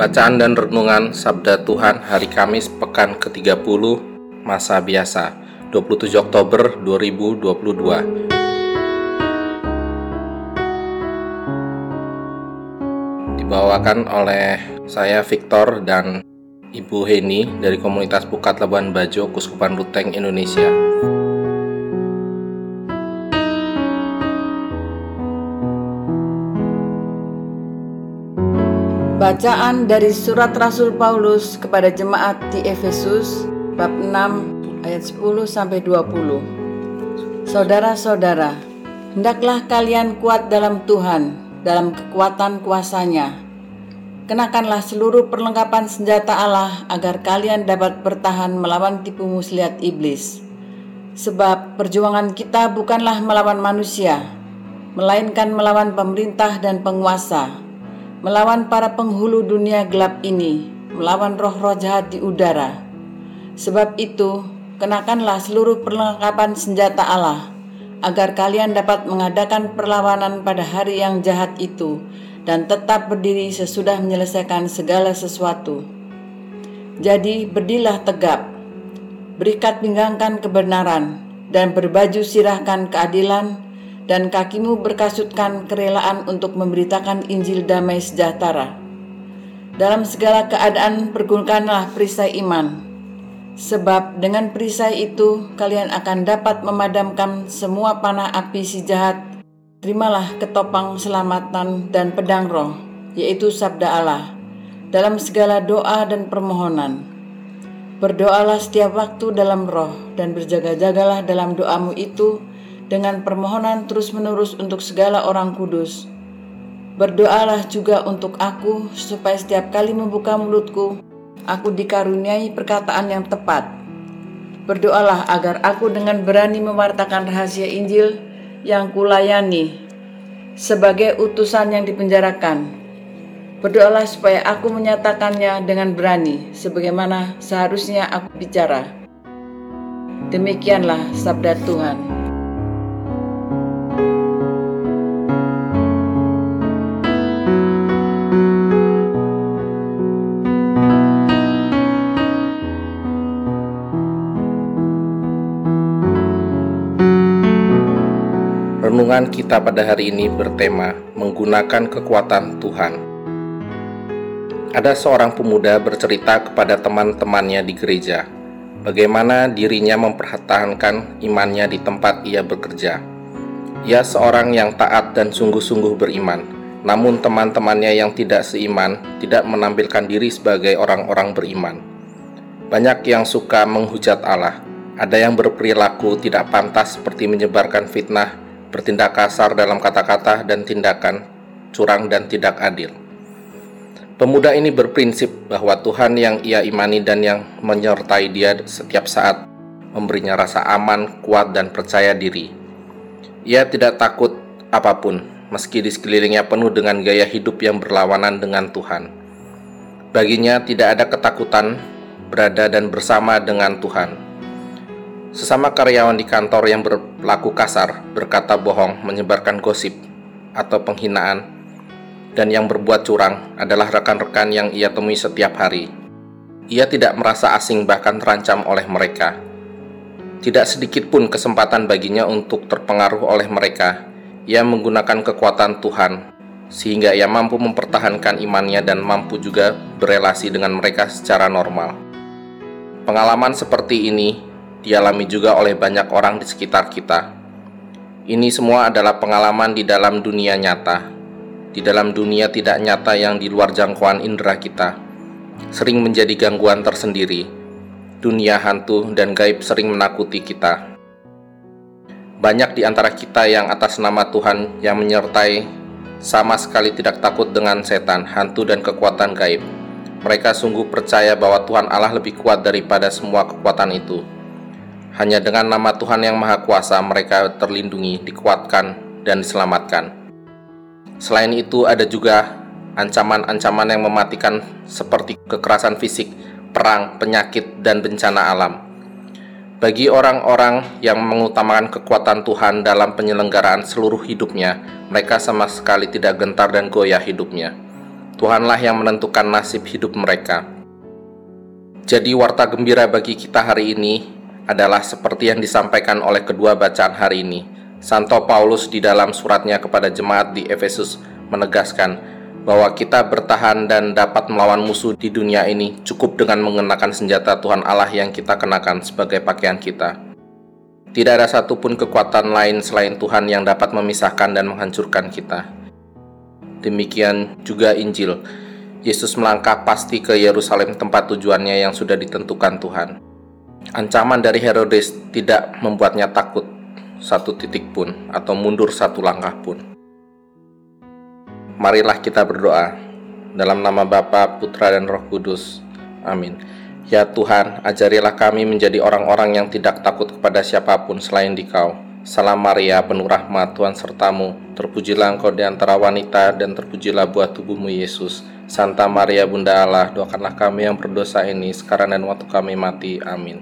Bacaan dan Renungan Sabda Tuhan Hari Kamis Pekan ke-30 Masa Biasa 27 Oktober 2022 Dibawakan oleh saya Victor dan Ibu Heni dari komunitas Pukat Labuan Bajo Kuskupan Ruteng Indonesia Bacaan dari surat Rasul Paulus kepada jemaat di Efesus bab 6 ayat 10 sampai 20. Saudara-saudara, hendaklah kalian kuat dalam Tuhan, dalam kekuatan kuasanya. Kenakanlah seluruh perlengkapan senjata Allah agar kalian dapat bertahan melawan tipu muslihat iblis. Sebab perjuangan kita bukanlah melawan manusia, melainkan melawan pemerintah dan penguasa melawan para penghulu dunia gelap ini, melawan roh-roh jahat di udara. Sebab itu, kenakanlah seluruh perlengkapan senjata Allah, agar kalian dapat mengadakan perlawanan pada hari yang jahat itu dan tetap berdiri sesudah menyelesaikan segala sesuatu. Jadi berdilah tegap, berikat pinggangkan kebenaran, dan berbaju sirahkan keadilan, dan kakimu berkasutkan kerelaan untuk memberitakan Injil damai sejahtera. Dalam segala keadaan pergunakanlah perisai iman, sebab dengan perisai itu kalian akan dapat memadamkan semua panah api si jahat. Terimalah ketopang selamatan dan pedang roh, yaitu sabda Allah, dalam segala doa dan permohonan. Berdoalah setiap waktu dalam roh dan berjaga-jagalah dalam doamu itu dengan permohonan terus-menerus untuk segala orang kudus. Berdoalah juga untuk aku, supaya setiap kali membuka mulutku, aku dikaruniai perkataan yang tepat. Berdoalah agar aku dengan berani mewartakan rahasia Injil yang kulayani sebagai utusan yang dipenjarakan. Berdoalah supaya aku menyatakannya dengan berani, sebagaimana seharusnya aku bicara. Demikianlah sabda Tuhan. Renungan kita pada hari ini bertema menggunakan kekuatan Tuhan. Ada seorang pemuda bercerita kepada teman-temannya di gereja bagaimana dirinya mempertahankan imannya di tempat ia bekerja. Ia seorang yang taat dan sungguh-sungguh beriman, namun teman-temannya yang tidak seiman tidak menampilkan diri sebagai orang-orang beriman. Banyak yang suka menghujat Allah, ada yang berperilaku tidak pantas seperti menyebarkan fitnah bertindak kasar dalam kata-kata dan tindakan, curang dan tidak adil. Pemuda ini berprinsip bahwa Tuhan yang ia imani dan yang menyertai dia setiap saat memberinya rasa aman, kuat, dan percaya diri. Ia tidak takut apa pun, meski di sekelilingnya penuh dengan gaya hidup yang berlawanan dengan Tuhan. Baginya tidak ada ketakutan berada dan bersama dengan Tuhan Sesama karyawan di kantor yang berlaku kasar, berkata bohong, menyebarkan gosip atau penghinaan, dan yang berbuat curang adalah rekan-rekan yang ia temui setiap hari. Ia tidak merasa asing bahkan terancam oleh mereka. Tidak sedikit pun kesempatan baginya untuk terpengaruh oleh mereka. Ia menggunakan kekuatan Tuhan sehingga ia mampu mempertahankan imannya dan mampu juga berelasi dengan mereka secara normal. Pengalaman seperti ini dialami juga oleh banyak orang di sekitar kita. Ini semua adalah pengalaman di dalam dunia nyata, di dalam dunia tidak nyata yang di luar jangkauan indera kita, sering menjadi gangguan tersendiri. dunia hantu dan gaib sering menakuti kita. Banyak di antara kita yang atas nama Tuhan yang menyertai sama sekali tidak takut dengan setan, hantu, dan kekuatan gaib. Mereka sungguh percaya bahwa Tuhan Allah lebih kuat daripada semua kekuatan itu. Hanya dengan nama Tuhan yang Maha Kuasa, mereka terlindungi, dikuatkan, dan diselamatkan. Selain itu, ada juga ancaman-ancaman yang mematikan, seperti kekerasan fisik, perang, penyakit, dan bencana alam. Bagi orang-orang yang mengutamakan kekuatan Tuhan dalam penyelenggaraan seluruh hidupnya, mereka sama sekali tidak gentar dan goyah hidupnya. Tuhanlah yang menentukan nasib hidup mereka. Jadi, warta gembira bagi kita hari ini adalah seperti yang disampaikan oleh kedua bacaan hari ini Santo Paulus di dalam suratnya kepada jemaat di Efesus menegaskan bahwa kita bertahan dan dapat melawan musuh di dunia ini cukup dengan mengenakan senjata Tuhan Allah yang kita kenakan sebagai pakaian kita. Tidak ada satupun kekuatan lain selain Tuhan yang dapat memisahkan dan menghancurkan kita. Demikian juga Injil. Yesus melangkah pasti ke Yerusalem tempat tujuannya yang sudah ditentukan Tuhan. Ancaman dari Herodes tidak membuatnya takut satu titik pun atau mundur satu langkah pun. Marilah kita berdoa dalam nama Bapa, Putra dan Roh Kudus. Amin. Ya Tuhan, ajarilah kami menjadi orang-orang yang tidak takut kepada siapa pun selain Dikau. Salam Maria, penuh rahmat, Tuhan sertamu. Terpujilah engkau di antara wanita dan terpujilah buah tubuhmu Yesus. Santa Maria Bunda Allah, doakanlah kami yang berdosa ini sekarang dan waktu kami mati. Amin.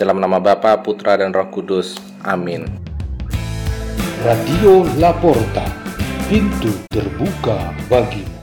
Dalam nama Bapa, Putra dan Roh Kudus. Amin. Radio Laporta, pintu terbuka bagimu.